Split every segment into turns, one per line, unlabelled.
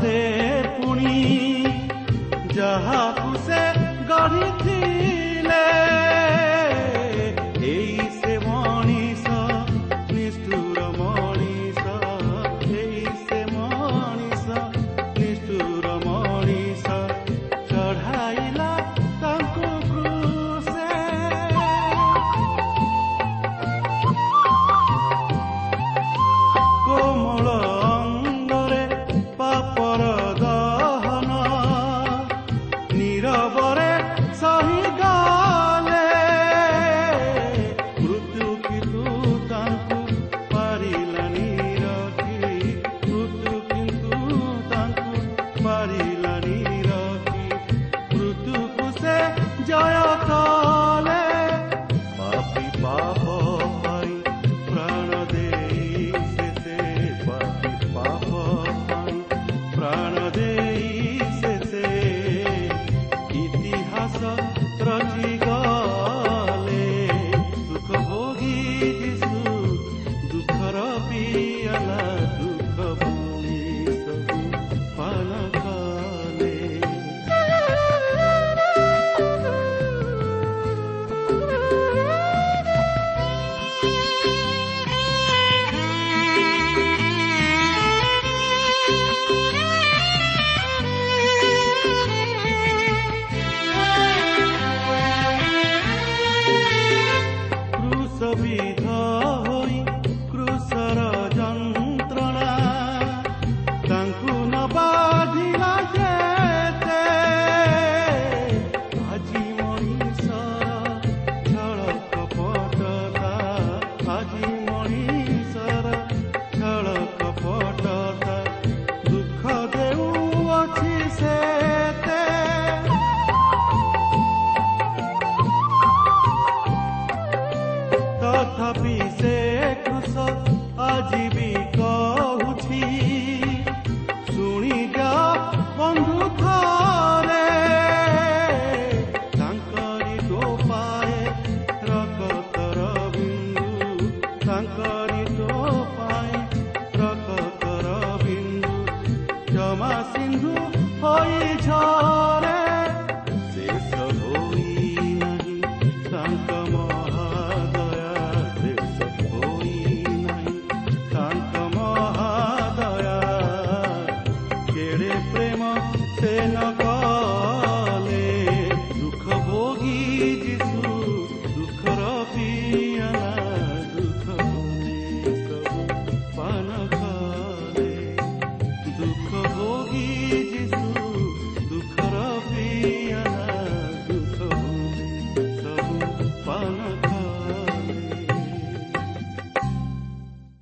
পথে পুনি যাহা 嘿。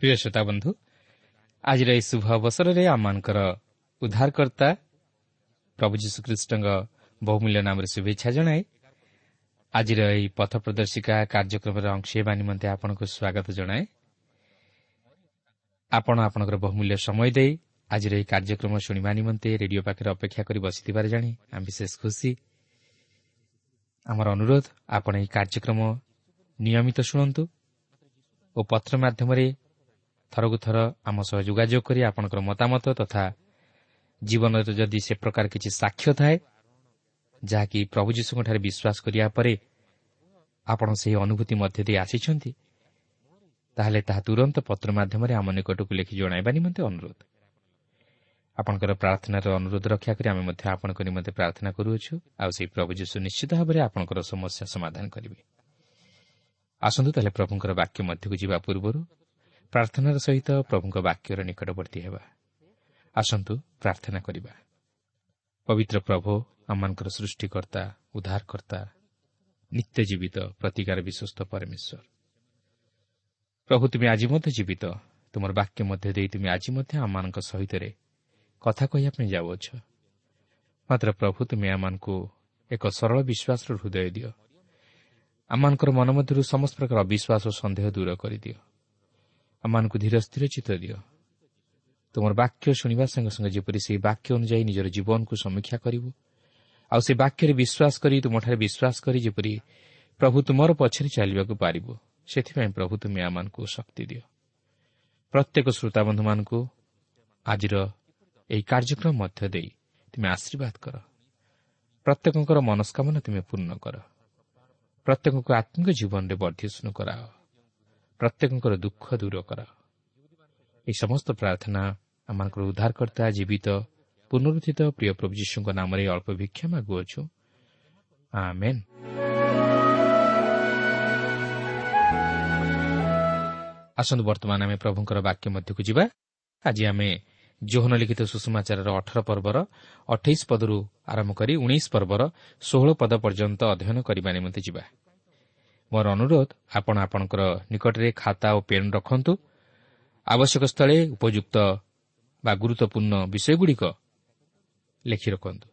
ପ୍ରିୟ ଶ୍ରୋତା ବନ୍ଧୁ ଆଜିର ଏହି ଶୁଭ ଅବସରରେ ଆମମାନଙ୍କର ଉଦ୍ଧାରକର୍ତ୍ତା ପ୍ରଭୁ ଯୀଶୁଖ୍ରୀଷ୍ଟଙ୍କ ବହୁମୂଲ୍ୟ ନାମରେ ଶୁଭେଚ୍ଛା ଜଣାଏ ଆଜିର ଏହି ପଥ ପ୍ରଦର୍ଶିକା କାର୍ଯ୍ୟକ୍ରମରେ ଅଂଶ ହେବା ନିମନ୍ତେ ଆପଣଙ୍କୁ ସ୍ୱାଗତ ଜଣାଏ। ଆପଣ ଆପଣଙ୍କର ବହୁମୂଲ୍ୟ ସମୟ ଦେଇ ଆଜିର ଏହି କାର୍ଯ୍ୟକ୍ରମ ଶୁଣିବା ନିମନ୍ତେ ରେଡିଓ ପାଖରେ ଅପେକ୍ଷା କରି ବସିଥିବାର ଜାଣି ଆମେ ବିଶେଷ ଖୁସି। ଆମର ଅନୁରୋଧ ଆପଣ ଏହି କାର୍ଯ୍ୟକ୍ରମ ନିୟମିତ ଶୁଣନ୍ତୁ ଓ ପତ୍ର ମାଧ୍ୟମରେ ଥରକୁ ଥର ଆମ ସହ ଯୋଗାଯୋଗ କରି ଆପଣଙ୍କର ମତାମତ ତଥା ଜୀବନରେ ଯଦି ସେ ପ୍ରକାର କିଛି ସାକ୍ଷ୍ୟ ଥାଏ ଯାହାକି ପ୍ରଭୁ ଯୀଶୁଙ୍କଠାରେ ବିଶ୍ୱାସ କରିବା ପରେ ଆପଣ ସେହି ଅନୁଭୂତି ମଧ୍ୟ ଦେଇ ଆସିଛନ୍ତି ତାହେଲେ ତାହା ତୁରନ୍ତ ପତ୍ର ମାଧ୍ୟମରେ ଆମ ନିକଟକୁ ଲେଖି ଜଣାଇବା ନିମନ୍ତେ ଅନୁରୋଧ। ଆପଣଙ୍କର ପ୍ରାର୍ଥନାର ଅନୁରୋଧ ରକ୍ଷା କରି ଆମେ ମଧ୍ୟ ଆପଣଙ୍କ ନିମନ୍ତେ ପ୍ରାର୍ଥନା କରୁଅଛୁ। ଆଉ ସେହି ପ୍ରଭୁ ଯୀଶୁ ନିଶ୍ଚିତ ଭାବରେ ଆପଣଙ୍କର ସମସ୍ୟା ସମାଧାନ କରିବେ। ଆସନ୍ତୁ ତାହେଲେ ପ୍ରଭୁଙ୍କର ବାକ୍ୟ ମଧ୍ୟକୁ ଯିବା ପୂର୍ବରୁ ପ୍ରାର୍ଥନାର ସହିତ ପ୍ରଭୁଙ୍କ ବାକ୍ୟର ନିକଟବର୍ତ୍ତୀ ହେବା। ଆସନ୍ତୁ ପ୍ରାର୍ଥନା କରିବା। ପବିତ୍ର ପ୍ରଭୁ ଆମମାନଙ୍କର ସୃଷ୍ଟିକର୍ତ୍ତା ଉଦ୍ଧାରକର୍ତ୍ତା ନିତ୍ୟ ଜୀବିତ ପ୍ରତିକାର ବିଶ୍ୱସ୍ତ ପରମେଶ୍ୱର। ପ୍ରଭୁ ତୁମେ ଆଜି ମଧ୍ୟ ଜୀବିତ। ତୁମର ବାକ୍ୟ ମଧ୍ୟ ଦେଇ ତୁମେ ଆଜି ମଧ୍ୟ ଆମମାନଙ୍କ ସହିତ କଥା କହିବା ପାଇଁ ଯାଉଅଛ। ମାତ୍ର ପ୍ରଭୁ ତୁମେ ଆମମାନଙ୍କୁ ଏକ ସରଳ ବିଶ୍ୱାସର ହୃଦୟ ଦିଅ। ଆମମାନଙ୍କର ମନ ମଧ୍ୟରୁ ସମସ୍ତ ପ୍ରକାର ଅବିଶ୍ୱାସ ଓ ସନ୍ଦେହ ଦୂର କରିଦିଅ। ଆମମାନଙ୍କୁ ଧୀର ସ୍ଥିର ଚିତ୍ର ଦିଅ। ତୁମର ବାକ୍ୟ ଶୁଣିବା ସଙ୍ଗେ ସଙ୍ଗେ ଯେପରି ସେହି ବାକ୍ୟ ଅନୁଯାୟୀ ନିଜର ଜୀବନକୁ ସମୀକ୍ଷା କରିବୁ ଆଉ ସେ ବାକ୍ୟରେ ବିଶ୍ୱାସ କରି ତୁମଠାରେ ବିଶ୍ୱାସ କରି ଯେପରି ପ୍ରଭୁ ତୁମର ପଛରେ ଚାଲିବାକୁ ପାରିବୁ ସେଥିପାଇଁ ପ୍ରଭୁ ତୁମେ ଆମମାନଙ୍କୁ ଶକ୍ତି ଦିଅ। ପ୍ରତ୍ୟେକ ଶ୍ରୋତାବନ୍ଧୁମାନଙ୍କୁ ଆଜିର ଏହି କାର୍ଯ୍ୟକ୍ରମ ମଧ୍ୟ ଦେଇ ତୁମେ ଆଶୀର୍ବାଦ କର। ପ୍ରତ୍ୟେକଙ୍କର ମନସ୍କାମନା ତୁମେ ପୂର୍ଣ୍ଣ କର। ପ୍ରତ୍ୟେକଙ୍କୁ ଆତ୍ମିକ ଜୀବନରେ ବର୍ଦ୍ଧିଷ୍ଣୁ କରାଅ। ପ୍ରତ୍ୟେକଙ୍କର ଦୁଃଖ ଦୂର କର। ଏହି ସମସ୍ତ ପ୍ରାର୍ଥନା ଆମମାନଙ୍କର ଉଦ୍ଧାରକର୍ତ୍ତା ଜୀବିତ ପୁନରୁଦ୍ଧିତ ପ୍ରିୟ ପ୍ରଭୁ ଯୀଶୁଙ୍କ ନାମରେ ଅଳ୍ପ ଭିକ୍ଷା ମାଗୁଅଛୁ। ଆସନ୍ତୁ ବର୍ତ୍ତମାନ ଆମେ ପ୍ରଭୁଙ୍କର ବାକ୍ୟ ମଧ୍ୟକୁ ଯିବା। ଆଜି ଆମେ ଜୋହନ ଲିଖିତ ସୁଷମାଚାରର ଅଠର ପର୍ବର ଅଠେଇଶ ପଦରୁ ଆରମ୍ଭ କରି ଉଣେଇଶ ପର୍ବର ଷୋହଳ ପଦ ପର୍ଯ୍ୟନ୍ତ ଅଧ୍ୟୟନ କରିବା ନିମନ୍ତେ ଯିବା। ମୋର ଅନୁରୋଧ ଆପଣ ଆପଣଙ୍କର ନିକଟରେ ଖାତା ଓ ପେନ୍ ରଖନ୍ତୁ। ଆବଶ୍ୟକ ସ୍ଥଳେ ଉପଯୁକ୍ତ ବା ଗୁରୁତ୍ୱପୂର୍ଣ୍ଣ ବିଷୟଗୁଡ଼ିକ ଲେଖି ରଖନ୍ତୁ।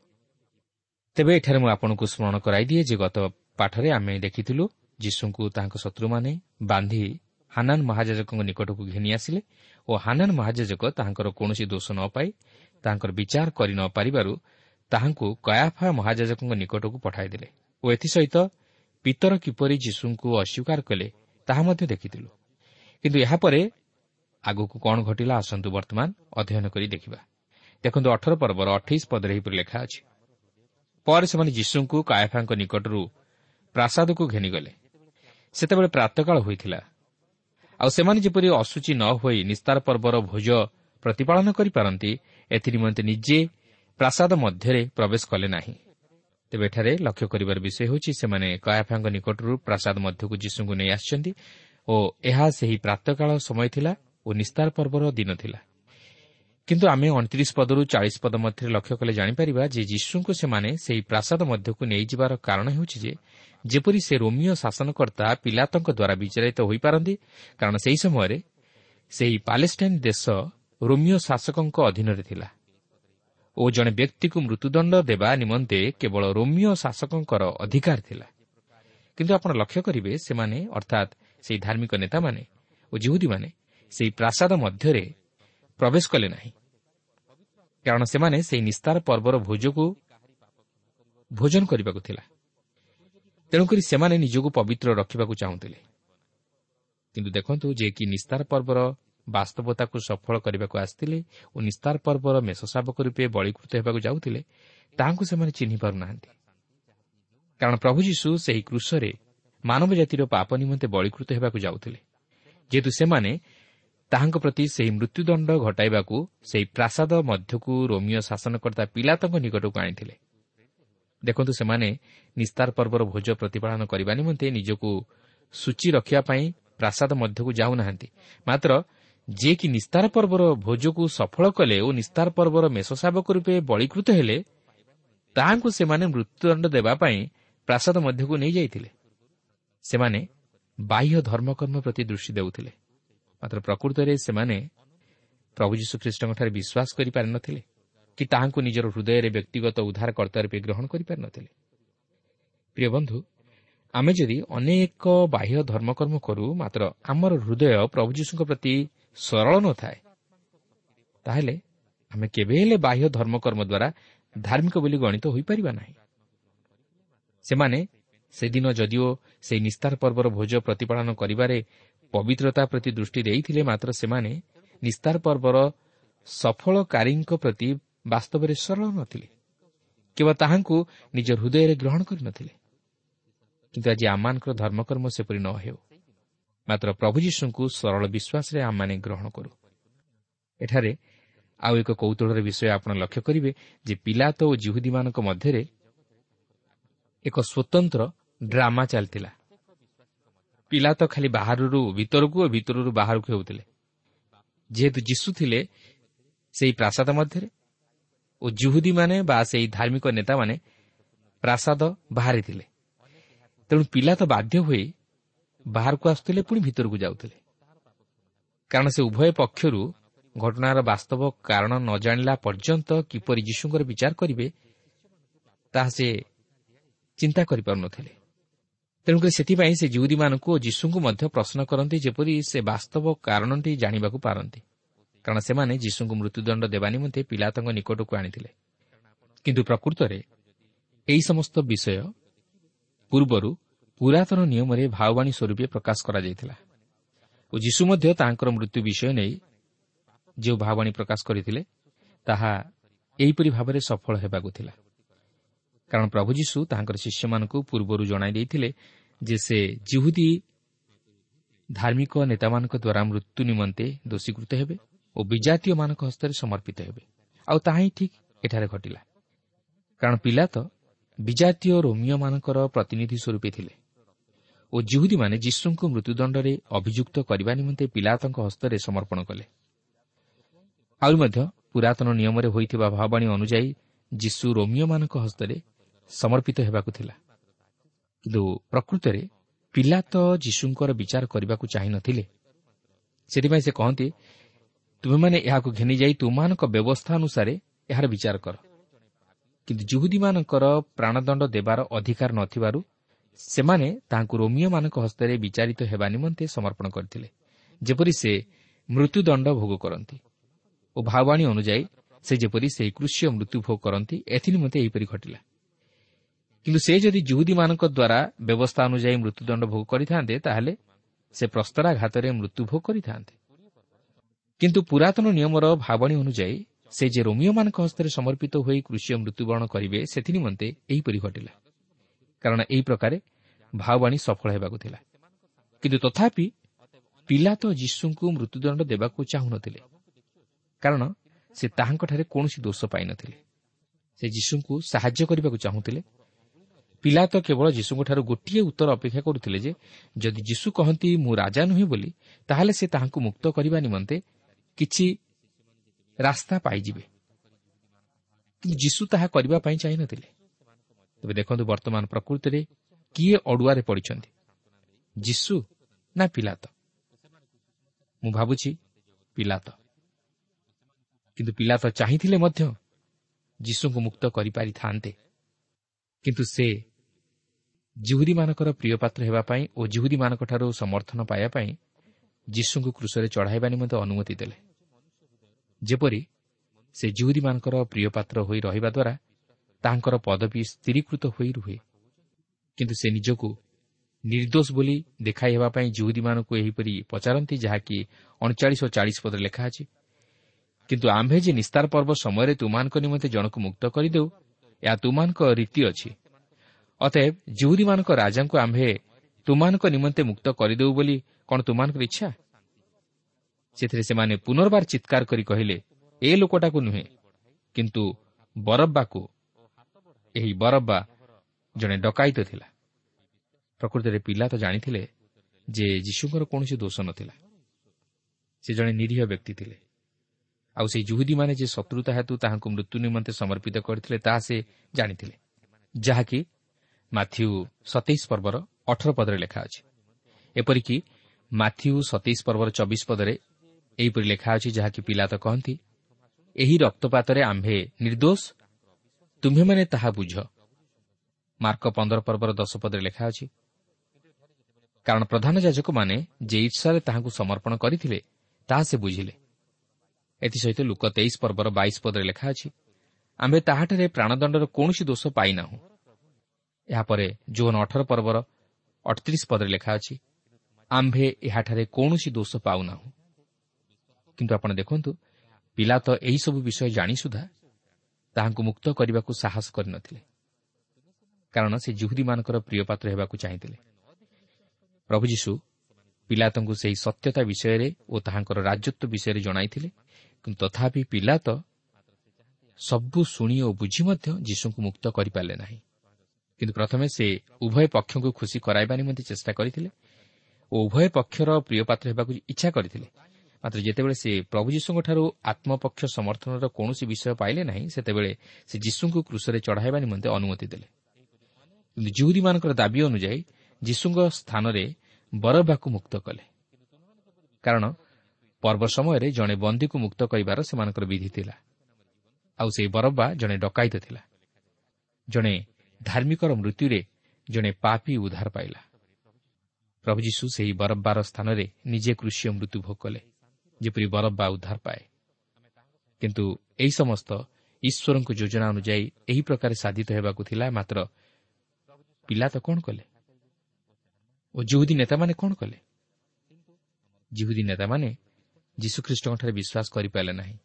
ତେବେ ଏଠାରେ ମୁଁ ଆପଣଙ୍କୁ ସ୍ମରଣ କରାଇଦିଏ ଯେ ଗତ ପାଠରେ ଆମେ ଦେଖିଥିଲୁ ଯୀଶୁଙ୍କୁ ତାଙ୍କ ଶତ୍ରୁମାନେ ବାନ୍ଧି ହାନାନ ମହାଜାଜକଙ୍କ ନିକଟକୁ ଘେନି ଆସିଲେ ଓ ହାନାନ ମହାଜାଜକ ତାହାଙ୍କର କୌଣସି ଦୋଷ ନ ପାଇ ତାହାଙ୍କର ବିଚାର କରି ନ ପାରିବାରୁ ତାହାଙ୍କୁ କୟାଫା ମହାଜାଜକଙ୍କ ନିକଟକୁ ପଠାଇଦେଲେ ଓ ଏଥିସହିତ ପିତର କିପରି ଯୀଶୁଙ୍କୁ ଅସ୍ୱୀକାର କଲେ ତାହା ମଧ୍ୟ ଦେଖିଥିଲୁ। କିନ୍ତୁ ଏହାପରେ ଆଗକୁ କ'ଣ ଘଟିଲା ଆସନ୍ତୁ ବର୍ତ୍ତମାନ ଅଧ୍ୟୟନ କରି ଦେଖିବା। ଦେଖନ୍ତୁ ଅଠର ପର୍ବର ଅଠେଇଶ ପଦରେ ଏହିପରି ଲେଖା ଅଛି। ପରେ ସେମାନେ ଯୀଶୁଙ୍କୁ କାୟଫାଙ୍କ ନିକଟରୁ ପ୍ରାସାଦକୁ ଘେନିଗଲେ। ସେତେବେଳେ ପ୍ରାତକାଳ ହୋଇଥିଲା। ଆଉ ସେମାନେ ଯେପରି ଅଶୁଚି ନ ହୋଇ ନିସ୍ତାର ପର୍ବର ଭୋଜ ପ୍ରତିପାଳନ କରିପାରନ୍ତି ଏଥିନିମନ୍ତେ ନିଜେ ପ୍ରାସାଦ ମଧ୍ୟରେ ପ୍ରବେଶ କଲେ ନାହିଁ। ତେବେ ଏଠାରେ ଲକ୍ଷ୍ୟ କରିବାର ବିଷୟ ହେଉଛି ସେମାନେ କୟାଫାଙ୍କ ନିକଟରୁ ପ୍ରାସାଦ ମଧ୍ୟକୁ ଯୀଶୁଙ୍କୁ ନେଇ ଆସିଛନ୍ତି ଓ ଏହା ସେହି ପ୍ରାତକାଳ ସମୟ ଥିଲା ଓ ନିସ୍ତାର ପର୍ବର ଦିନ ଥିଲା। କିନ୍ତୁ ଆମେ ଅଣତିରିଶ ପଦରୁ ଚାଳିଶ ପଦ ମଧ୍ୟରେ ଲକ୍ଷ୍ୟ କଲେ ଜାଣିପାରିବା ଯେ ଯୀଶୁଙ୍କୁ ସେମାନେ ସେହି ପ୍ରାସାଦ ମଧ୍ୟକୁ ନେଇଯିବାର କାରଣ ହେଉଛି ଯେ ଯେପରି ସେ ରୋମିଓ ଶାସନକର୍ତ୍ତା ପିଲାତଙ୍କ ଦ୍ୱାରା ବିଚାରିତ ହୋଇପାରନ୍ତି କାରଣ ସେହି ସମୟରେ ସେହି ପାଲେଷ୍ଟାଇନ୍ ଦେଶ ରୋମିଓ ଶାସକଙ୍କ ଅଧୀନରେ ଥିଲା। ଓ ଜଣେ ବ୍ୟକ୍ତିକୁ ମୃତ୍ୟୁଦଣ୍ଡ ଦେବା ନିମନ୍ତେ କେବଳ ରୋମିଓ ଶାସକଙ୍କର ଅଧିକାର ଥିଲା। କିନ୍ତୁ ଆପଣ ଲକ୍ଷ୍ୟ କରିବେ ସେମାନେ ଅର୍ଥାତ୍ ସେହି ଧାର୍ମିକ ନେତାମାନେ ଓ ଜିହୁଦୀମାନେ ସେହି ପ୍ରାସାଦ ମଧ୍ୟରେ ପ୍ରବେଶ କଲେ ନାହିଁ। କାରଣ ସେମାନେ ସେହି ନିସ୍ତାର ପର୍ବର ଭୋଜକୁ ଭୋଜନ କରିବାକୁ ଥିଲା। ତେଣୁକରି ସେମାନେ ନିଜକୁ ପବିତ୍ର ରଖିବାକୁ ଚାହୁଁଥିଲେ। କିନ୍ତୁ ଦେଖନ୍ତୁ ଯେ କି ନିସ୍ତାର ପର୍ବର ବାସ୍ତବତାକୁ ସଫଳ କରିବାକୁ ଆସିଥିଲେ ଓ ନିସ୍ତାର ପର୍ବର ମେଷଶାବକ ରୂପେ ବଳୀକୃତ ହେବାକୁ ଯାଉଥିଲେ ତାହାଙ୍କୁ ସେମାନେ ଚିହ୍ନି ପାରୁନାହାନ୍ତି। କାରଣ ପ୍ରଭୁ ଯୀଶୁ ସେହି କୃଷରେ ମାନବ ଜାତିର ପାପ ନିମନ୍ତେ ବଳୀକୃତ ହେବାକୁ ଯାଉଥିଲେ ଯେହେତୁ ସେମାନେ ତାହାଙ୍କ ପ୍ରତି ସେହି ମୃତ୍ୟୁଦଣ୍ଡ ଘଟାଇବାକୁ ସେହି ପ୍ରାସାଦ ମଧ୍ୟକୁ ରୋମିଓ ଶାସନକର୍ତ୍ତା ପିଲାତଙ୍କ ନିକଟକୁ ଆଣିଥିଲେ। ଦେଖନ୍ତୁ ସେମାନେ ନିସ୍ତାର ପର୍ବର ଭୋଜ ପ୍ରତିପାଳନ କରିବା ନିମନ୍ତେ ନିଜକୁ ସୂଚୀ ରଖିବା ପାଇଁ ପ୍ରାସାଦ ମଧ୍ୟକୁ ଯାଉନାହାନ୍ତି। ମାତ୍ର ଯିଏକି ନିସ୍ତାର ପର୍ବର ଭୋଜକୁ ସଫଳ କଲେ ଓ ନିସ୍ତାର ପର୍ବର ମେଷଶାବକ ରୂପେ ବଳୀକୃତ ହେଲେ ତାହାଙ୍କୁ ସେମାନେ ମୃତ୍ୟୁଦଣ୍ଡ ଦେବା ପାଇଁ ପ୍ରାସାଦ ମଧ୍ୟକୁ ନେଇଯାଇଥିଲେ ସେମାନେ ବାହ୍ୟ ଧର୍ମକର୍ମ ପ୍ରତି ଦୃଷ୍ଟି ଦେଉଥିଲେ। ମାତ୍ର ପ୍ରକୃତରେ ସେମାନେ ପ୍ରଭୁ ଯୀଶୁଖ୍ରୀଷ୍ଟଙ୍କଠାରେ ବିଶ୍ୱାସ କରିପାରିନଥିଲେ କି ତାହାଙ୍କୁ ନିଜର ହୃଦୟରେ ବ୍ୟକ୍ତିଗତ ଉଦ୍ଧାରକର୍ତ୍ତା ରୂପେ ଗ୍ରହଣ କରିପାରିନଥିଲେ। ପ୍ରିୟ ବନ୍ଧୁ ଆମେ ଯଦି ଅନେକ ବାହ୍ୟ ଧର୍ମକର୍ମ କରୁ ମାତ୍ର ଆମର ହୃଦୟ ପ୍ରଭୁ ଯୀଶୁଙ୍କ ପ୍ରତି ସରଳ ନଥାଏ। ତାହେଲେ ଆମେ କେବେ ହେଲେ ବାହ୍ୟ ଧର୍ମକର୍ମ ଦ୍ୱାରା ଧାର୍ମିକ ବୋଲି ଗଣିତ ହୋଇପାରିବା ନାହିଁ। ସେମାନେ ସେଦିନ ଯଦିଓ ସେହି ନିସ୍ତାର ପର୍ବର ଭୋଜ ପ୍ରତିପାଳନ କରିବାରେ ପବିତ୍ରତା ପ୍ରତି ଦୃଷ୍ଟି ଦେଇଥିଲେ ମାତ୍ର ସେମାନେ ନିସ୍ତାର ପର୍ବର ସଫଳକାରୀଙ୍କ ପ୍ରତି ବାସ୍ତବରେ ସରଳ ନଥିଲେ। କେବଳ ତାହାଙ୍କୁ ନିଜ ହୃଦୟରେ ଗ୍ରହଣ କରିନଥିଲେ କିନ୍ତୁ ଆଜି ଆମମାନଙ୍କର ଧର୍ମକର୍ମ ସେପରି ନ ହେଉ। ମାତ୍ର ପ୍ରଭୁ ଯୀଶୁଙ୍କୁ ସରଳ ବିଶ୍ୱାସରେ ଆମମାନେ ଗ୍ରହଣ କରୁ ଏଠାରେ ଆଉ ଏକ କୌତୁହଳର ବିଷୟ ଆପଣ ଲକ୍ଷ୍ୟ କରିବେ ଯେ ପିଲାତ ଓ ଜିହୁଦୀମାନଙ୍କ ମଧ୍ୟରେ ଏକ ସ୍ୱତନ୍ତ୍ର ଡ୍ରାମା ଚାଲିଥିଲା ପିଲା ତ ଖାଲି ବାହାରରୁ ଭିତରକୁ ଓ ଭିତରରୁ ବାହାରକୁ ହେଉଥିଲେ ଯେହେତୁ ଯୀଶୁ ଥିଲେ ସେହି ପ୍ରାସାଦ ମଧ୍ୟରେ ଓ ଜୁହୁଦୀମାନେ ବା ସେହି ଧାର୍ମିକ ନେତାମାନେ ପ୍ରାସାଦ ବାହାରେ ଥିଲେ ତେଣୁ ପିଲା ତ ବାଧ୍ୟ ହୋଇ ବାହାରକୁ ଆସୁଥିଲେ ପୁଣି ଭିତରକୁ ଯାଉଥିଲେ। କାରଣ ସେ ଉଭୟ ପକ୍ଷରୁ ଘଟଣାର ବାସ୍ତବ କାରଣ ନ ଜାଣିଲା ପର୍ଯ୍ୟନ୍ତ କିପରି ଯୀଶୁଙ୍କର ବିଚାର କରିବେ ତାହା ସେ ଚିନ୍ତା କରିପାରୁନଥିଲେ। ତେଣୁକରି ସେଥିପାଇଁ ସେ ଜିଉଦୀମାନଙ୍କୁ ଓ ଯୀଶୁଙ୍କୁ ମଧ୍ୟ ପ୍ରଶ୍ନ କରନ୍ତି ଯେପରି ସେ ବାସ୍ତବ କାରଣଟି ଜାଣିବାକୁ ପାରନ୍ତି। କାରଣ ସେମାନେ ଯୀଶୁଙ୍କୁ ମୃତ୍ୟୁଦଣ୍ଡ ଦେବା ନିମନ୍ତେ ପିଲାତଙ୍କ ନିକଟକୁ ଆଣିଥିଲେ। କିନ୍ତୁ ପ୍ରକୃତରେ ଏହି ସମସ୍ତ ବିଷୟ ପୂର୍ବରୁ ପୁରାତନ ନିୟମରେ ଭାଓବାଣୀ ସ୍ୱରୂପେ ପ୍ରକାଶ କରାଯାଇଥିଲା। ଓ ଯୀଶୁ ମଧ୍ୟ ତାଙ୍କର ମୃତ୍ୟୁ ବିଷୟ ନେଇ ଯେଉଁ ଭାବାଣୀ ପ୍ରକାଶ କରିଥିଲେ ତାହା ଏହିପରି ଭାବରେ ସଫଳ ହେବାକୁ ଥିଲା। କାରଣ ପ୍ରଭୁ ଯୀଶୁ ତାଙ୍କର ଶିଷ୍ୟମାନଙ୍କୁ ପୂର୍ବରୁ ଜଣାଇ ଦେଇଥିଲେ ଯେ ସେ ଜିହୁଦୀ ଧାର୍ମିକ ନେତାମାନଙ୍କ ଦ୍ୱାରା ମୃତ୍ୟୁ ନିମନ୍ତେ ଦୋଷୀକୃତ ହେବେ ଓ ବିଜାତୀୟମାନଙ୍କ ହସ୍ତରେ ସମର୍ପିତ ହେବେ। ଆଉ ତାହା ହିଁ ଠିକ୍ ଏଠାରେ ଘଟିଲା। କାରଣ ପିଲା ତ ବିଜାତୀୟ ରୋମିଓମାନଙ୍କର ପ୍ରତିନିଧି ସ୍ୱରୂପେ ଥିଲେ। ଓ ଜିହୁଦୀମାନେ ଯୀଶୁଙ୍କୁ ମୃତ୍ୟୁଦଣ୍ଡରେ ଅଭିଯୁକ୍ତ କରିବା ନିମନ୍ତେ ପିଲାତଙ୍କ ହସ୍ତରେ ସମର୍ପଣ କଲେ। ଆହୁରି ମଧ୍ୟ ପୁରାତନ ନିୟମରେ ହୋଇଥିବା ଭାବାଣୀ ଅନୁଯାୟୀ ଯୀଶୁ ରୋମିଓମାନଙ୍କ ହସ୍ତରେ ସମର୍ପିତ ହେବାକୁ ଥିଲା। କିନ୍ତୁ ପ୍ରକୃତରେ ପିଲା ତ ଯୀଶୁଙ୍କର ବିଚାର କରିବାକୁ ଚାହିଁନଥିଲେ ସେଥିପାଇଁ ସେ କହନ୍ତି ତୁମେମାନେ ଏହାକୁ ଘେନିଯାଇ ତୁମମାନଙ୍କ ବ୍ୟବସ୍ଥା ଅନୁସାରେ ଏହାର ବିଚାର କର। କିନ୍ତୁ ଜୁହୁଦୀମାନଙ୍କର ପ୍ରାଣଦଣ୍ଡ ଦେବାର ଅଧିକାର ନଥିବାରୁ ସେମାନେ ତାହାଙ୍କୁ ରୋମିଓମାନଙ୍କ ହସ୍ତରେ ବିଚାରିତ ହେବା ନିମନ୍ତେ ସମର୍ପଣ କରିଥିଲେ ଯେପରି ସେ ମୃତ୍ୟୁଦଣ୍ଡ ଭୋଗ କରନ୍ତି ଓ ଭାବାଣୀ ଅନୁଯାୟୀ ସେ ଯେପରି ସେହି କୃଷି ମୃତ୍ୟୁ ଭୋଗ କରନ୍ତି ଏଥିନିମନ୍ତେ ଏହିପରି ଘଟିଲା। କିନ୍ତୁ ସେ ଯଦି ଜୁହୁଦୀମାନଙ୍କ ଦ୍ୱାରା ବ୍ୟବସ୍ଥା ଅନୁଯାୟୀ ମୃତ୍ୟୁଦଣ୍ଡ ଭୋଗ କରିଥାନ୍ତେ ତାହେଲେ ସେ ପ୍ରସ୍ତରାଘାତରେ ମୃତ୍ୟୁ ଭୋଗ କରିଥାନ୍ତେ। କିନ୍ତୁ ପୁରାତନ ନିୟମର ଭାବଣୀ ଅନୁଯାୟୀ ସେ ଯେ ରୋମିଓମାନଙ୍କ ହସ୍ତରେ ସମର୍ପିତ ହୋଇ କୃଷି ମୃତ୍ୟୁବରଣ କରିବେ ସେଥିନିମନ୍ତେ ଏହିପରି ଘଟିଲା। କାରଣ ଏହି ପ୍ରକାରେ ଭାଓବାଣୀ ସଫଳ ହେବାକୁ ଥିଲା। କିନ୍ତୁ ତଥାପି ପିଲା ତ ଯୀଶୁଙ୍କୁ ମୃତ୍ୟୁଦଣ୍ଡ ଦେବାକୁ ଚାହୁଁନଥିଲେ। କାରଣ ସେ ତାହାଙ୍କଠାରେ କୌଣସି ଦୋଷ ପାଇନଥିଲେ। ସେ ଯୀଶୁଙ୍କୁ ସାହାଯ୍ୟ କରିବାକୁ ଚାହୁଁଥିଲେ। ପିଲା ତ କେବଳ ଯୀଶୁଙ୍କଠାରୁ ଗୋଟିଏ ଉତ୍ତର ଅପେକ୍ଷା କରୁଥିଲେ ଯେ ଯଦି ଯୀଶୁ କହନ୍ତି ମୁଁ ରାଜା ନୁହେଁ ବୋଲି ତାହେଲେ ସେ ତାହାଙ୍କୁ ମୁକ୍ତ କରିବା ନିମନ୍ତେ କିଛି ରାସ୍ତା ପାଇଯିବେ। କିନ୍ତୁ ଯୀଶୁ ତାହା କରିବା ପାଇଁ ଚାହିଁନଥିଲେ। ତେବେ ଦେଖନ୍ତୁ ବର୍ତ୍ତମାନ ପ୍ରକୃତିରେ କିଏ ଅଡୁଆରେ ପଡ଼ିଛନ୍ତି? ଯୀଶୁ ନା ପିଲାତ? ମୁଁ ଭାବୁଛି ପିଲାତ। କିନ୍ତୁ ପିଲା ତ ଚାହିଁଥିଲେ ମଧ୍ୟ ଯୀଶୁଙ୍କୁ ମୁକ୍ତ କରିପାରିଥାନ୍ତେ। କିନ୍ତୁ ସେ ଜିହୁଦୀମାନଙ୍କର ପ୍ରିୟ ପାତ୍ର ହେବା ପାଇଁ ଓ ଜିହୁଦୀମାନଙ୍କଠାରୁ ସମର୍ଥନ ପାଇବା ପାଇଁ ଯୀଶୁଙ୍କୁ କୃଷରେ ଚଢ଼ାଇବା ନିମନ୍ତେ ଅନୁମତି ଦେଲେ। ଯେପରି ସେ ଜିହୁଦୀମାନଙ୍କର ପ୍ରିୟ ପାତ୍ର ହୋଇ ରହିବା ଦ୍ୱାରା ତାହାଙ୍କର ପଦବୀ ସ୍ଥିରୀକୃତ ହୋଇ ରୁହେ। କିନ୍ତୁ ସେ ନିଜକୁ ନିର୍ଦ୍ଦୋଷ ବୋଲି ଦେଖାଇ ହେବା ପାଇଁ ଜିହୁଦୀମାନଙ୍କୁ ଏହିପରି ପଚାରନ୍ତି ଯାହାକି ଅଣଚାଳିଶ ଓ ଚାଳିଶ ପଦରେ ଲେଖା ଅଛି। କିନ୍ତୁ ଆମ୍ଭେ ଯେ ନିସ୍ତାର ପର୍ବ ସମୟରେ ତୁମାନଙ୍କ ନିମନ୍ତେ ଜଣକୁ ମୁକ୍ତ କରିଦେଉ ଏହା ତୁମାନଙ୍କ ରୀତି ଅଛି। ଅତଏବ ଜିହୁଦୀମାନଙ୍କ ରାଜାଙ୍କୁ ଆମ୍ଭେ ତୁମାନଙ୍କ ନିମନ୍ତେ ମୁକ୍ତ କରିଦେଉ ବୋଲି କ'ଣ ତୁମାନଙ୍କର ଇଚ୍ଛା? ସେଥିରେ ସେମାନେ ପୁନର୍ବାର ଚିତ୍କାର କରି କହିଲେ ଏ ଲୋକଟାକୁ ନୁହେଁ କିନ୍ତୁ ବରବ୍ବାକୁ ଏହି ବରବ୍ବା ଜଣେ ଡକାୟିତ ଥିଲା। ପ୍ରକୃତରେ ପିଲା ତ ଜାଣିଥିଲେ ଯେ ଯୀଶୁଙ୍କର କୌଣସି ଦୋଷ ନଥିଲା। ସେ ଜଣେ ନିରୀହ ବ୍ୟକ୍ତି ଥିଲେ। ଆଉ ସେହି ଜୁହୁଦୀମାନେ ଯେ ଶତ୍ରୁତା ହେତୁ ତାହାଙ୍କୁ ମୃତ୍ୟୁ ନିମନ୍ତେ ସମର୍ପିତ କରିଥିଲେ ତାହା ସେ ଜାଣିଥିଲେ। ଯାହାକି ମାଥ୍ୟୁ ସତେଇଶ ପର୍ବର ଅଠର ପଦରେ ଲେଖା ଅଛି। ଏପରିକି ମାଥ୍ୟୁ ସତେଇଶ ପର୍ବର ଚବିଶ ପଦରେ ଏହିପରି ଲେଖା ଅଛି ଯାହାକି ପିଲା ତ କହନ୍ତି ଏହି ରକ୍ତପାତରେ ଆମ୍ଭେ ନିର୍ଦ୍ଦୋଷ ତୁମ୍ଭେମାନେ ତାହା ବୁଝ। ମାର୍କ ପନ୍ଦର ପର୍ବର ଦଶ ପଦରେ ଲେଖା ଅଛି କାରଣ ପ୍ରଧାନ ଯାଜକମାନେ ଯେ ଇର୍ଷାରେ ତାହାଙ୍କୁ ସମର୍ପଣ କରିଥିଲେ ତାହା ସେ ବୁଝିଲେ। ଏଥିସହିତ ଲୋକ ତେଇଶ ପର୍ବର ବାଇଶ ପଦରେ ଲେଖା ଅଛି ଆମ୍ଭେ ତାହାଠାରେ ପ୍ରାଣଦଣ୍ଡର କୌଣସି ଦୋଷ ପାଇନାହୁଁ। ଏହାପରେ ଜୋନ୍ ଅଠର ପର୍ବର ଅଠତିରିଶ ପଦରେ ଲେଖା ଅଛି ଆମ୍ଭେ ଏହାଠାରେ କୌଣସି ଦୋଷ ପାଉନାହୁଁ। କିନ୍ତୁ ଆପଣ ଦେଖନ୍ତୁ ପିଲା ତ ଏହିସବୁ ବିଷୟ ଜାଣି ସୁଦ୍ଧା ତାହାଙ୍କୁ ମୁକ୍ତ କରିବାକୁ ସାହସ କରିନଥିଲେ। କାରଣ ସେ ଜୁହୁଦୀମାନଙ୍କର ପ୍ରିୟ ପାତ୍ର ହେବାକୁ ଚାହିଁଥିଲେ। ପ୍ରଭୁ ଯୀଶୁ ପିଲାତଙ୍କୁ ସେହି ସତ୍ୟତା ବିଷୟରେ ଓ ତାହାଙ୍କର ରାଜତ୍ୱ ବିଷୟରେ ଜଣାଇଥିଲେ କିନ୍ତୁ ତଥାପି ପିଲା ତ ସବୁ ଶୁଣି ଓ ବୁଝି ମଧ୍ୟ ଯୀଶୁଙ୍କୁ ମୁକ୍ତ କରିପାରିଲେ ନାହିଁ। କିନ୍ତୁ ପ୍ରଥମେ ସେ ଉଭୟ ପକ୍ଷଙ୍କୁ ଖୁସି କରାଇବା ନିମନ୍ତେ ଚେଷ୍ଟା କରିଥିଲେ ଓ ଉଭୟ ପକ୍ଷର ପ୍ରିୟ ପାତ୍ର ହେବାକୁ ଇଚ୍ଛା କରିଥିଲେ। ମାତ୍ର ଯେତେବେଳେ ସେ ପ୍ରଭୁ ଯୀଶୁଙ୍କଠାରୁ ଆତ୍ମପକ୍ଷ ସମର୍ଥନର କୌଣସି ବିଷୟ ପାଇଲେ ନାହିଁ ସେତେବେଳେ ସେ ଯୀଶୁଙ୍କୁ କୃଷରେ ଚଢ଼ାଇବା ନିମନ୍ତେ ଅନୁମତି ଦେଲେ। କିନ୍ତୁ ଜୁହୁଦୀମାନଙ୍କର ଦାବି ଅନୁଯାୟୀ ଯୀଶୁଙ୍କ ସ୍ଥାନରେ ବରବାକୁ ମୁକ୍ତ କଲେ। କାରଣ ପର୍ବ ସମୟରେ ଜଣେ ବନ୍ଦୀକୁ ମୁକ୍ତ କରିବାର ସେମାନଙ୍କର ବିଧି ଥିଲା। ଆଉ ସେହି ବରବା ଜଣେ ଡକାୟିତ ଥିଲା। ଜଣେ ଧାର୍ମିକର ମୃତ୍ୟୁରେ ଜଣେ ପାପି ଉଦ୍ଧାର ପାଇଲା। ପ୍ରଭୁ ଯୀଶୁ ସେହି ବରବ୍ବାର ସ୍ଥାନରେ ନିଜେ କୃଷି ମୃତ୍ୟୁ ଭୋଗ କଲେ। ଯେପରି ବରବ୍ବା ଉଦ୍ଧାର ପାଏ। କିନ୍ତୁ ଏହି ସମସ୍ତ ଈଶ୍ୱରଙ୍କ ଯୋଜନା ଅନୁଯାୟୀ ଏହି ପ୍ରକାର ସାଧିତ ହେବାକୁ ଥିଲା ମାତ୍ର ପିଲା ତ କ'ଣ କଲେ? ଓ ଜୁହୁଦୀ ନେତାମାନେ କ'ଣ କଲେ? ଜିହୁଦୀ ନେତାମାନେ ଯୀଶୁଖ୍ରୀଷ୍ଟଙ୍କଠାରେ ବିଶ୍ୱାସ କରିପାରିଲେ ନାହିଁ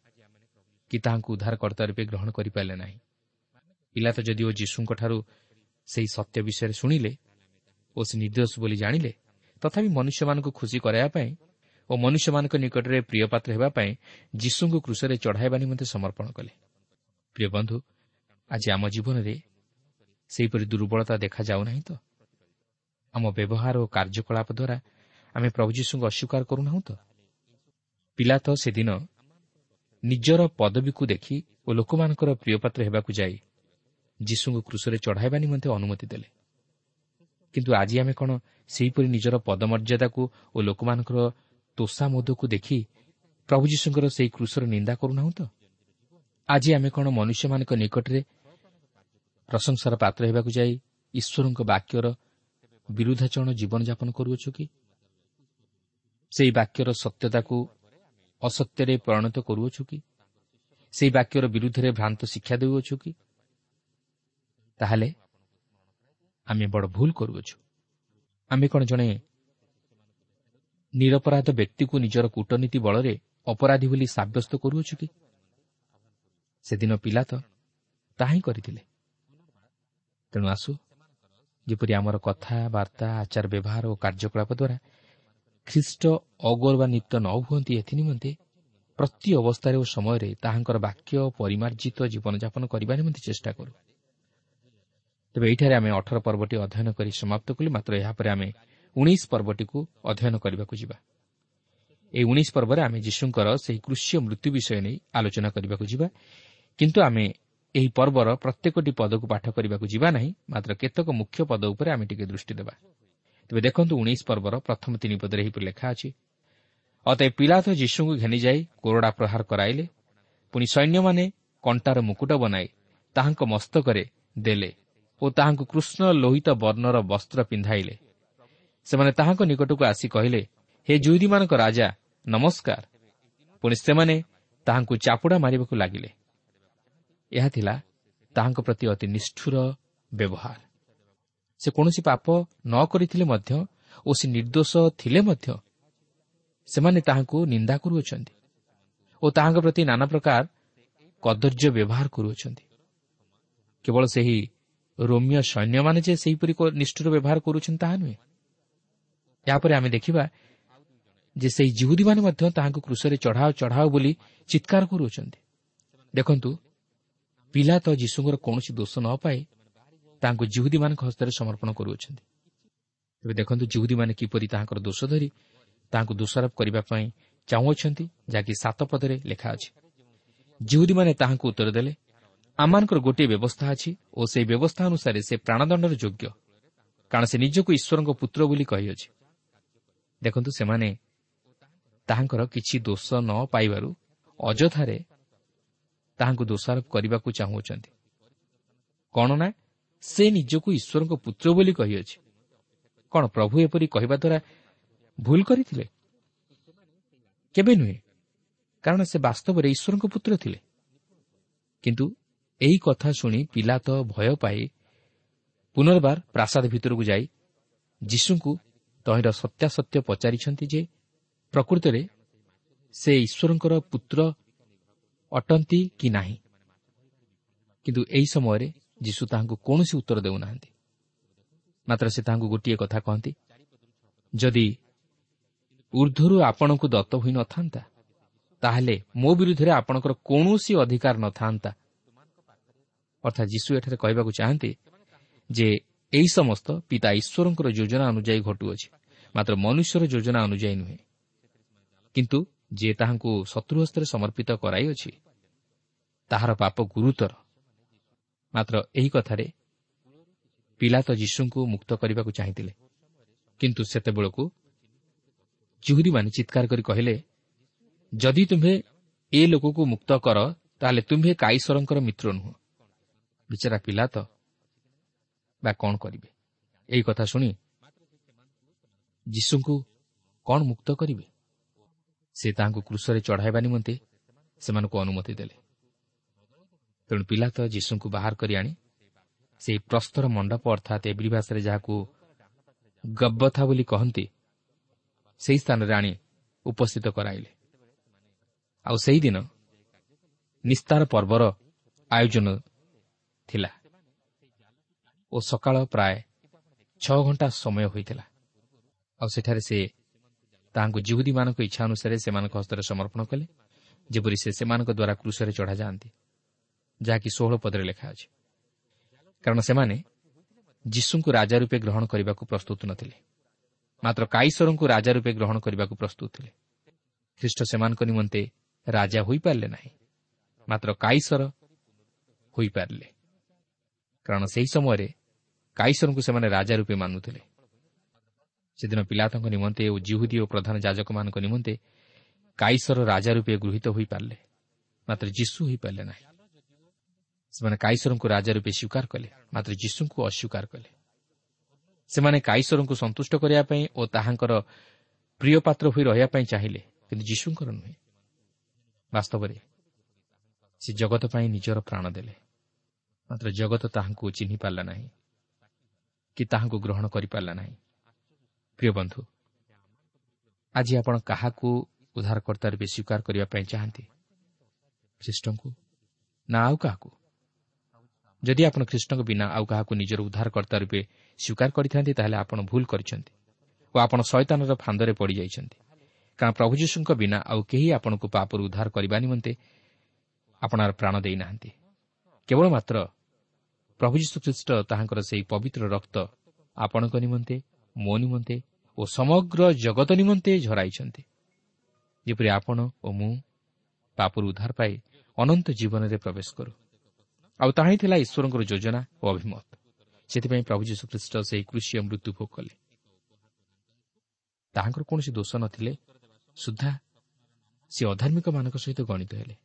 କି ତାହାଙ୍କୁ ଉଦ୍ଧାରକର୍ତ୍ତା ରୂପେ ଗ୍ରହଣ କରିପାରିଲେ ନାହିଁ। ପିଲା ତ ଯଦିଓ ଯୀଶୁଙ୍କଠାରୁ ସେହି ସତ୍ୟ ବିଷୟରେ ଶୁଣିଲେ ଓ ସେ ନିର୍ଦ୍ଦୋଷ ବୋଲି ଜାଣିଲେ ତଥାପି ମନୁଷ୍ୟମାନଙ୍କୁ ଖୁସି କରାଇବା ପାଇଁ ଓ ମନୁଷ୍ୟମାନଙ୍କ ନିକଟରେ ପ୍ରିୟପାତ୍ର ହେବା ପାଇଁ ଯୀଶୁଙ୍କୁ କୃଷରେ ଚଢ଼ାଇବା ନିମନ୍ତେ ସମର୍ପଣ କଲେ। ପ୍ରିୟ ବନ୍ଧୁ ଆଜି ଆମ ଜୀବନରେ ସେହିପରି ଦୁର୍ବଳତା ଦେଖାଯାଉନାହିଁ ତ? ଆମ ବ୍ୟବହାର ଓ କାର୍ଯ୍ୟକଳାପ ଦ୍ୱାରା ଆମେ ପ୍ରଭୁ ଯୀଶୁଙ୍କୁ ଅସ୍ୱୀକାର କରୁନାହୁଁ ତ? ପିଲା ତ ସେଦିନ ନିଜର ପଦବୀକୁ ଦେଖି ଓ ଲୋକମାନଙ୍କର ପ୍ରିୟପାତ୍ର ହେବାକୁ ଯାଇ ଯୀଶୁଙ୍କୁ କୃଷରେ ଚଢ଼ାଇବା ନିମନ୍ତେ ଅନୁମତି ଦେଲେ। କିନ୍ତୁ ଆଜି ଆମେ କ'ଣ ସେହିପରି ନିଜର ପଦମର୍ଯ୍ୟାଦାକୁ ଓ ଲୋକମାନଙ୍କର ତୋଷାମୋଦକୁ ଦେଖି ପ୍ରଭୁ ଯୀଶୁଙ୍କର ସେହି କୃଷର ନିନ୍ଦା କରୁନାହୁଁ ତ ଆଜି ଆମେ କ'ଣ ମନୁଷ୍ୟମାନଙ୍କ ନିକଟରେ ପ୍ରଶଂସାର ପାତ୍ର ହେବାକୁ ଯାଇ ଈଶ୍ୱରଙ୍କ ବାକ୍ୟର ବିରୁଦ୍ଧାଚରଣ ଜୀବନଯାପନ କରୁଅଛୁ କି? ସେହି ବାକ୍ୟର ସତ୍ୟତାକୁ ଅସତ୍ୟରେ ପରିଣତ କରୁଅଛୁ କି? ସେହି ବାକ୍ୟର ବିରୁଦ୍ଧରେ ଭ୍ରାନ୍ତ ଶିକ୍ଷା ଦେଉଅଛୁ କି? ତାହେଲେ ଆମେ ବଡ଼ ଭୁଲ କରୁଅଛୁ। ଆମେ କ'ଣ ଜଣେ ନିରପରାଧ ବ୍ୟକ୍ତିକୁ ନିଜର କୂଟନୀତି ବଳରେ ଅପରାଧୀ ବୋଲି ସାବ୍ୟସ୍ତ କରୁଅଛୁ କି? ସେଦିନ ପିଲା ତ ତାହା ହିଁ କରିଥିଲେ। ତେଣୁ ଆସୁ ଯେପରି ଆମର କଥାବାର୍ତ୍ତା ଆଚାର ବ୍ୟବହାର ଓ କାର୍ଯ୍ୟକଳାପ ଦ୍ୱାରା ଖ୍ରୀଷ୍ଟ ଅଗୌରବାନ୍ୱିତ ନ ହୁଅନ୍ତି ଏଥି ନିମନ୍ତେ ପ୍ରତି ଅବସ୍ଥାରେ ଓ ସମୟରେ ତାହାଙ୍କର ବାକ୍ୟ ପରିମାର୍ଜିତ ଜୀବନଯାପନ କରିବା ନିମନ୍ତେ ଚେଷ୍ଟା କରୁ। ତେବେ ଏଇଠାରେ ଆମେ ଅଠର ପର୍ବଟି ଅଧ୍ୟୟନ କରି ସମାପ୍ତ କଲୁ ମାତ୍ର ଏହାପରେ ଆମେ ଉଣେଇଶ ପର୍ବଟିକୁ ଅଧ୍ୟୟନ କରିବାକୁ ଯିବା। ଏହି ଉଣେଇଶ ପର୍ବରେ ଆମେ ଯୀଶୁଙ୍କର ସେହି କୃଷି ମୃତ୍ୟୁ ବିଷୟ ନେଇ ଆଲୋଚନା କରିବାକୁ ଯିବା। କିନ୍ତୁ ଆମେ ଏହି ପର୍ବର ପ୍ରତ୍ୟେକଟି ପଦକୁ ପାଠ କରିବାକୁ ଯିବା ନାହିଁ ମାତ୍ର କେତେକ ମୁଖ୍ୟ ପଦ ଉପରେ ଆମେ ଟିକେ ଦୃଷ୍ଟି ଦେବା। ତେବେ ଦେଖନ୍ତୁ ଉଣେଇଶ ପର୍ବର ପ୍ରଥମ ତିନି ପଦରେ ଏହିପରି ଲେଖା ଅଛି ଅତଏ ପିଲାଥ ଯୀଶୁଙ୍କୁ ଘେନିଯାଇ କୋରଡ଼ା ପ୍ରହାର କରାଇଲେ ପୁଣି ସୈନ୍ୟମାନେ କଣ୍ଟାର ମୁକୁଟ ବନାଇ ତାହାଙ୍କ ମସ୍ତକରେ ଦେଲେ ଓ ତାହାଙ୍କୁ କୃଷ୍ଣ ଲୋହିତ ବର୍ଣ୍ଣର ବସ୍ତ୍ର ପିନ୍ଧାଇଲେ। ସେମାନେ ତାହାଙ୍କ ନିକଟକୁ ଆସି କହିଲେ ହେ ଜୁଇଦୀମାନଙ୍କ ରାଜା ନମସ୍କାର। ପୁଣି ସେମାନେ ତାହାଙ୍କୁ ଚାପୁଡ଼ା ମାରିବାକୁ ଲାଗିଲେ। ଏହା ଥିଲା ତାହାଙ୍କ ପ୍ରତି ଅତି ନିଷ୍ଠୁର ବ୍ୟବହାର। ସେ କୌଣସି ପାପ ନ କରିଥିଲେ ମଧ୍ୟ ଓ ସେ ନିର୍ଦ୍ଦୋଷ ଥିଲେ ମଧ୍ୟ ସେମାନେ ତାହାଙ୍କୁ ନିନ୍ଦା କରୁଅଛନ୍ତି ଓ ତାହାଙ୍କ ପ୍ରତି ନାନା ପ୍ରକାର କଦର୍ଯ୍ୟ ବ୍ୟବହାର କରୁଅଛନ୍ତି। କେବଳ ସେହି ରୋମିୟ ସୈନ୍ୟମାନେ ଯେ ସେହିପରି ନିଷ୍ଠୁର ବ୍ୟବହାର କରୁଛନ୍ତି ତାହା ନୁହେଁ। ଏହାପରେ ଆମେ ଦେଖିବା ଯେ ସେହି ଜିହୁଦୀମାନେ ମଧ୍ୟ ତାହାଙ୍କୁ କୃଷରେ ଚଢ଼ାଅ ଚଢ଼ାଅ ବୋଲି ଚିତ୍କାର କରୁଅଛନ୍ତି। ଦେଖନ୍ତୁ ପିଲା ତ ଯୀଶୁଙ୍କର କୌଣସି ଦୋଷ ନ ପାଇ ତାହାଙ୍କୁ ଜିହୁଦୀମାନଙ୍କ ହସ୍ତରେ ସମର୍ପଣ କରୁଅଛନ୍ତି। ତେବେ ଦେଖନ୍ତୁ ଜିହୁଦୀମାନେ କିପରି ତାହାଙ୍କର ଦୋଷ ଧରି ତାହାଙ୍କୁ ଦୋଷାରୋପ କରିବା ପାଇଁ ଚାହୁଁଅଛନ୍ତି ଯାହାକି ସାତ ପଦରେ ଲେଖା ଅଛି। ଜିହୁଦୀମାନେ ତାହାଙ୍କୁ ଉତ୍ତର ଦେଲେ ଆମମାନଙ୍କର ଗୋଟିଏ ବ୍ୟବସ୍ଥା ଅଛି ଓ ସେହି ବ୍ୟବସ୍ଥା ଅନୁସାରେ ସେ ପ୍ରାଣଦଣ୍ଡର ଯୋଗ୍ୟ। କାରଣ ସେ ନିଜକୁ ଈଶ୍ୱରଙ୍କ ପୁତ୍ର ବୋଲି କହିଅଛି। ଦେଖନ୍ତୁ ସେମାନେ ତାହାଙ୍କର କିଛି ଦୋଷ ନ ପାଇବାରୁ ଅଯଥାରେ ତାହାଙ୍କୁ ଦୋଷାରୋପ କରିବାକୁ ଚାହୁଁଅଛନ୍ତି। କ'ଣ ନା? ସେ ନିଜକୁ ଈଶ୍ୱରଙ୍କ ପୁତ୍ର ବୋଲି କହିଅଛି। କ'ଣ ପ୍ରଭୁ ଏପରି କହିବା ଦ୍ୱାରା ଭୁଲ କରିଥିଲେ? କେବେ ନୁହେଁ। କାରଣ ସେ ବାସ୍ତବରେ ଈଶ୍ୱରଙ୍କ ପୁତ୍ର ଥିଲେ। କିନ୍ତୁ ଏହି କଥା ଶୁଣି ପିଲା ତ ଭୟ ପାଇ ପୁନର୍ବାର ପ୍ରାସାଦ ଭିତରକୁ ଯାଇ ଯୀଶୁଙ୍କୁ ତହିଁର ସତ୍ୟାସତ୍ୟ ପଚାରିଛନ୍ତି ଯେ ପ୍ରକୃତରେ ସେ ଈଶ୍ୱରଙ୍କର ପୁତ୍ର ଅଟନ୍ତି କି ନାହିଁ? କିନ୍ତୁ ଏହି ସମୟରେ ଯୀଶୁ ତାହାଙ୍କୁ କୌଣସି ଉତ୍ତର ଦେଉନାହାନ୍ତି। ମାତ୍ର ସେ ତାହାଙ୍କୁ ଗୋଟିଏ କଥା କହନ୍ତି ଯଦି ଉର୍ଦ୍ଧ୍ୱରୁ ଆପଣଙ୍କୁ ଦତ୍ତ ହୋଇନଥାନ୍ତା ତାହେଲେ ମୋ ବିରୁଦ୍ଧରେ ଆପଣଙ୍କର କୌଣସି ଅଧିକାର ନଥାନ୍ତା। ଅର୍ଥାତ୍ ଯୀଶୁ ଏଠାରେ କହିବାକୁ ଚାହାନ୍ତି ଯେ ଏହି ସମସ୍ତ ପିତା ଈଶ୍ୱରଙ୍କର ଯୋଜନା ଅନୁଯାୟୀ ଘଟୁଅଛି ମାତ୍ର ମନୁଷ୍ୟର ଯୋଜନା ଅନୁଯାୟୀ ନୁହେଁ। କିନ୍ତୁ ଯିଏ ତାହାଙ୍କୁ ଶତ୍ରୁ ହସ୍ତରେ ସମର୍ପିତ କରାଇଅଛି ତାହାର ପାପ ଗୁରୁତର। ମାତ୍ର ଏହି କଥାରେ ପିଲା ତ ଯୀଶୁଙ୍କୁ ମୁକ୍ତ କରିବାକୁ ଚାହିଁଥିଲେ। କିନ୍ତୁ ସେତେବେଳକୁ ଜୁହୁରୀମାନେ ଚିତ୍କାର କରି କହିଲେ ଯଦି ତୁମ୍ଭେ ଏ ଲୋକକୁ ମୁକ୍ତ କର ତାହେଲେ ତୁମ୍ଭେ କାଇଶ୍ୱରଙ୍କର ମିତ୍ର ନୁହଁ। ବିଚାରା ପିଲା ତ ବା କ'ଣ କରିବେ? ଏହି କଥା ଶୁଣି ଯୀଶୁଙ୍କୁ କ'ଣ ମୁକ୍ତ କରିବେ? ସେ ତାହାଙ୍କୁ କୃଷରେ ଚଢ଼ାଇବା ନିମନ୍ତେ ସେମାନଙ୍କୁ ଅନୁମତି ଦେଲେ। ତେଣୁ ପିଲା ତ ଯୀଶୁଙ୍କୁ ବାହାର କରି ଆଣି ସେହି ପ୍ରସ୍ତର ମଣ୍ଡପ ଅର୍ଥାତ୍ ଏବ୍ରି ଭାଷାରେ ଯାହାକୁ ଗବ୍ବଥା ବୋଲି କହନ୍ତି ସେହି ସ୍ଥାନରେ ଆଣି ଉପସ୍ଥିତ କରାଇଲେ। ଆଉ ସେହିଦିନ ନିସ୍ତାର ପର୍ବର ଆୟୋଜନ ଥିଲା। ଓ ସକାଳ ପ୍ରାୟ ଛଅ ଘଣ୍ଟା ସମୟ ହୋଇଥିଲା। ଆଉ ସେଠାରେ ସେ ତାହାଙ୍କୁ ଜିହୁଦୀମାନଙ୍କ ଇଚ୍ଛା ଅନୁସାରେ ସେମାନଙ୍କ ହସ୍ତରେ ସମର୍ପଣ କଲେ ଯେପରି ସେ ସେମାନଙ୍କ ଦ୍ୱାରା କୃଷରେ ଚଢ଼ାଯାଆନ୍ତି ଯାହାକି ଷୋହଳ ପଦରେ ଲେଖା ଅଛି। କାରଣ ସେମାନେ ଯୀଶୁଙ୍କୁ ରାଜା ରୂପେ ଗ୍ରହଣ କରିବାକୁ ପ୍ରସ୍ତୁତ ନଥିଲେ ମାତ୍ର କାଇଶ୍ୱରଙ୍କୁ ରାଜା ରୂପେ ଗ୍ରହଣ କରିବାକୁ ପ୍ରସ୍ତୁତ ଥିଲେ। ଖ୍ରୀଷ୍ଟ ସେମାନଙ୍କ ନିମନ୍ତେ ରାଜା ହୋଇପାରିଲେ ନାହିଁ ମାତ୍ର କାଇଶ୍ୱର ହୋଇପାରିଲେ। କାରଣ ସେହି ସମୟରେ କାଇଶ୍ୱରଙ୍କୁ ସେମାନେ ରାଜା ରୂପେ ମାନୁଥିଲେ। ସେଦିନ ପିଲାତଙ୍କ ନିମନ୍ତେ ଓ ଜିହୁଦୀ ଓ ପ୍ରଧାନ ଯାଜକମାନଙ୍କ ନିମନ୍ତେ କାଇଶ୍ୱର ରାଜା ରୂପେ ଗୃହୀତ ହୋଇପାରିଲେ। ମାତ୍ର ଯୀଶୁ ହୋଇପାରିଲେ ନାହିଁ। ସେମାନେ କାଇଶ୍ୱରଙ୍କୁ ରାଜା ରୂପେ ସ୍ୱୀକାର କଲେ ମାତ୍ର ଯୀଶୁଙ୍କୁ ଅସ୍ୱୀକାର କଲେ। ସେମାନେ କାଇଶ୍ୱରଙ୍କୁ ସନ୍ତୁଷ୍ଟ କରିବା ପାଇଁ ଓ ତାହାଙ୍କର ପ୍ରିୟ ପାତ୍ର ହୋଇ ରହିବା ପାଇଁ ଚାହିଁଲେ କିନ୍ତୁ ଯୀଶୁଙ୍କର ନୁହେଁ। ବାସ୍ତବରେ ସେ ଜଗତ ପାଇଁ ନିଜର ପ୍ରାଣ ଦେଲେ। ମାତ୍ର ଜଗତ ତାହାଙ୍କୁ ଚିହ୍ନି ପାରିଲା ନାହିଁ। କି ତାହାଙ୍କୁ ଗ୍ରହଣ କରିପାରିଲା ନାହିଁ। ପ୍ରିୟ ବନ୍ଧୁ ଆଜି ଆପଣ କାହାକୁ ଉଦ୍ଧାରକର୍ତ୍ତା ରୂପେ ସ୍ୱୀକାର କରିବା ପାଇଁ ଚାହାନ୍ତି? ଖ୍ରୀଷ୍ଟଙ୍କୁ? ନା ଆଉ କାହାକୁ? ଯଦି ଆପଣ ଖ୍ରୀଷ୍ଟଙ୍କ ବିନା ଆଉ କାହାକୁ ନିଜର ଉଦ୍ଧାରକର୍ତ୍ତା ରୂପେ ସ୍ୱୀକାର କରିଥାନ୍ତି ତାହେଲେ ଆପଣ ଭୁଲ କରିଛନ୍ତି ଓ ଆପଣ ଶୈତାନର ଫାନ୍ଦରେ ପଡ଼ିଯାଇଛନ୍ତି। କାରଣ ପ୍ରଭୁ ଯୀଶୁଙ୍କ ବିନା ଆଉ କେହି ଆପଣଙ୍କୁ ପାପରୁ ଉଦ୍ଧାର କରିବା ନିମନ୍ତେ ଆପଣାର ପ୍ରାଣ ଦେଇନାହାନ୍ତି। କେବଳ ମାତ୍ର ପ୍ରଭୁ ଯୀଶୁଖ୍ରୀଷ୍ଟ ତାହାଙ୍କର ସେହି ପବିତ୍ର ରକ୍ତ ଆପଣଙ୍କ ନିମନ୍ତେ ମୋ ନିମନ୍ତେ ଓ ସମଗ୍ର ଜଗତ ନିମନ୍ତେ ଝରାଇଛନ୍ତି। ଯେପରି ଆପଣ ଓ ମୁଁ ପାପରୁ ଉଦ୍ଧାର ପାଇ ଅନନ୍ତ ଜୀବନରେ ପ୍ରବେଶ କରୁ। ଆଉ ତାହା ହିଁ ଥିଲା ଈଶ୍ୱରଙ୍କର ଯୋଜନା ଓ ଅଭିମତ। ସେଥିପାଇଁ ପ୍ରଭୁ ଯୀଶୁଖ୍ରୀଷ୍ଟ ସେହି କୃଷି ମୃତ୍ୟୁ ଭୋଗ କଲେ। ତାହାଙ୍କର କୌଣସି ଦୋଷ ନଥିଲେ ସୁଦ୍ଧା ସେ ଅଧାର୍ମିକମାନଙ୍କ ସହିତ ଗଣିତ ହେଲେ।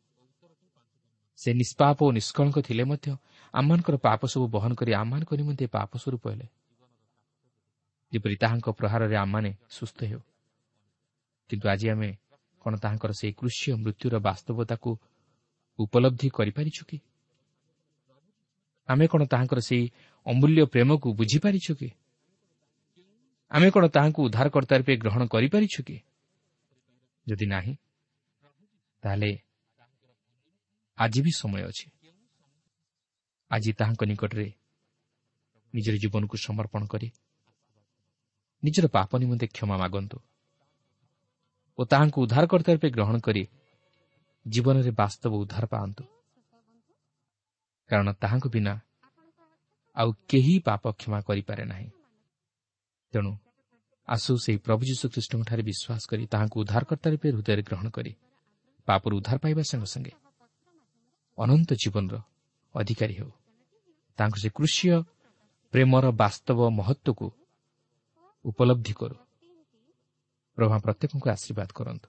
ସେ ନିଷ୍ପାପ ଓ ନିଷ୍କଳଙ୍କ ଥିଲେ ମଧ୍ୟ ଆମମାନଙ୍କର ପାପ ସବୁ ବହନ କରି ଆମମାନଙ୍କ ନିମନ୍ତେ ପାପ ସ୍ୱରୂପ ହେଲେ। ଯେପରି ତାହାଙ୍କ ପ୍ରହାରରେ ଆମମାନେ ସୁସ୍ଥ ହେଉ। କିନ୍ତୁ ଆଜି ଆମେ କ'ଣ ତାହାଙ୍କର ସେହି କୃଷି ମୃତ୍ୟୁର ବାସ୍ତବତାକୁ ଉପଲବ୍ଧି କରିପାରିଛୁ କି? ଆମେ କ'ଣ ତାହାଙ୍କର ସେହି ଅମୂଲ୍ୟ ପ୍ରେମକୁ ବୁଝିପାରିଛୁ କି? ଆମେ କ'ଣ ତାହାଙ୍କୁ ଉଦ୍ଧାରକର୍ତ୍ତା ରୂପେ ଗ୍ରହଣ କରିପାରିଛୁ କି? ଯଦି ନାହିଁ ତାହେଲେ ଆଜି ବି ସମୟ ଅଛି। ଆଜି ତାହାଙ୍କ ନିକଟରେ ନିଜର ଜୀବନକୁ ସମର୍ପଣ କରି ନିଜର ପାପ ନିମନ୍ତେ କ୍ଷମା ମାଗନ୍ତୁ ଓ ତାହାଙ୍କୁ ଉଦ୍ଧାରକର୍ତ୍ତା ରୂପେ ଗ୍ରହଣ କରି ଜୀବନରେ ବାସ୍ତବ ଉଦ୍ଧାର ପାଆନ୍ତୁ। କାରଣ ତାହାଙ୍କ ବିନା ଆଉ କେହି ପାପ କ୍ଷମା କରିପାରେ ନାହିଁ। ତେଣୁ ଆସୁ ସେହି ପ୍ରଭୁ ଯୀଶୁଖ୍ରୀଷ୍ଟଙ୍କଠାରେ ବିଶ୍ୱାସ କରି ତାହାଙ୍କୁ ଉଦ୍ଧାରକର୍ତ୍ତା ରୂପେ ହୃଦୟରେ ଗ୍ରହଣ କରି ପାପରୁ ଉଦ୍ଧାର ପାଇବା ସଙ୍ଗେ ସଙ୍ଗେ ଅନନ୍ତ ଜୀବନର ଅଧିକାରୀ ହେଉ। ତାଙ୍କ ସେ କୃଷିୟ ପ୍ରେମର ବାସ୍ତବ ମହତ୍ଵକୁ ଉପଲବ୍ଧି କରୁ।
ପ୍ରଭା ପ୍ରତ୍ୟେକଙ୍କୁ ଆଶୀର୍ବାଦ କରନ୍ତୁ।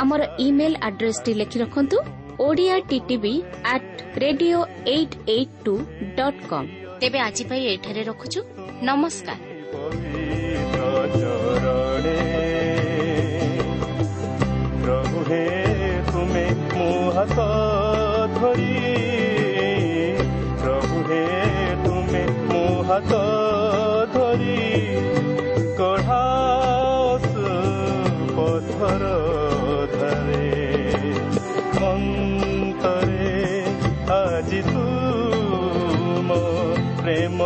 ଆମର ଇମେଲ ଆଡ୍ରେସଟି ଲେଖି ରଖନ୍ତୁ Odia TTV at radio eight eight two dot com ତେବେ ଆଜି ପାଇଁ ଏଠାରେ ରଖୁଛୁ। ନମସ୍କାର।
ପ୍ରଭୁ ହେ ତୁମେ ମୋ ହାତ ଧରି ପ୍ରଭୁ ହେ ତୁମେ ମୋ ହାତ ଧରି କଢ଼ାସ ପଥର প্রেম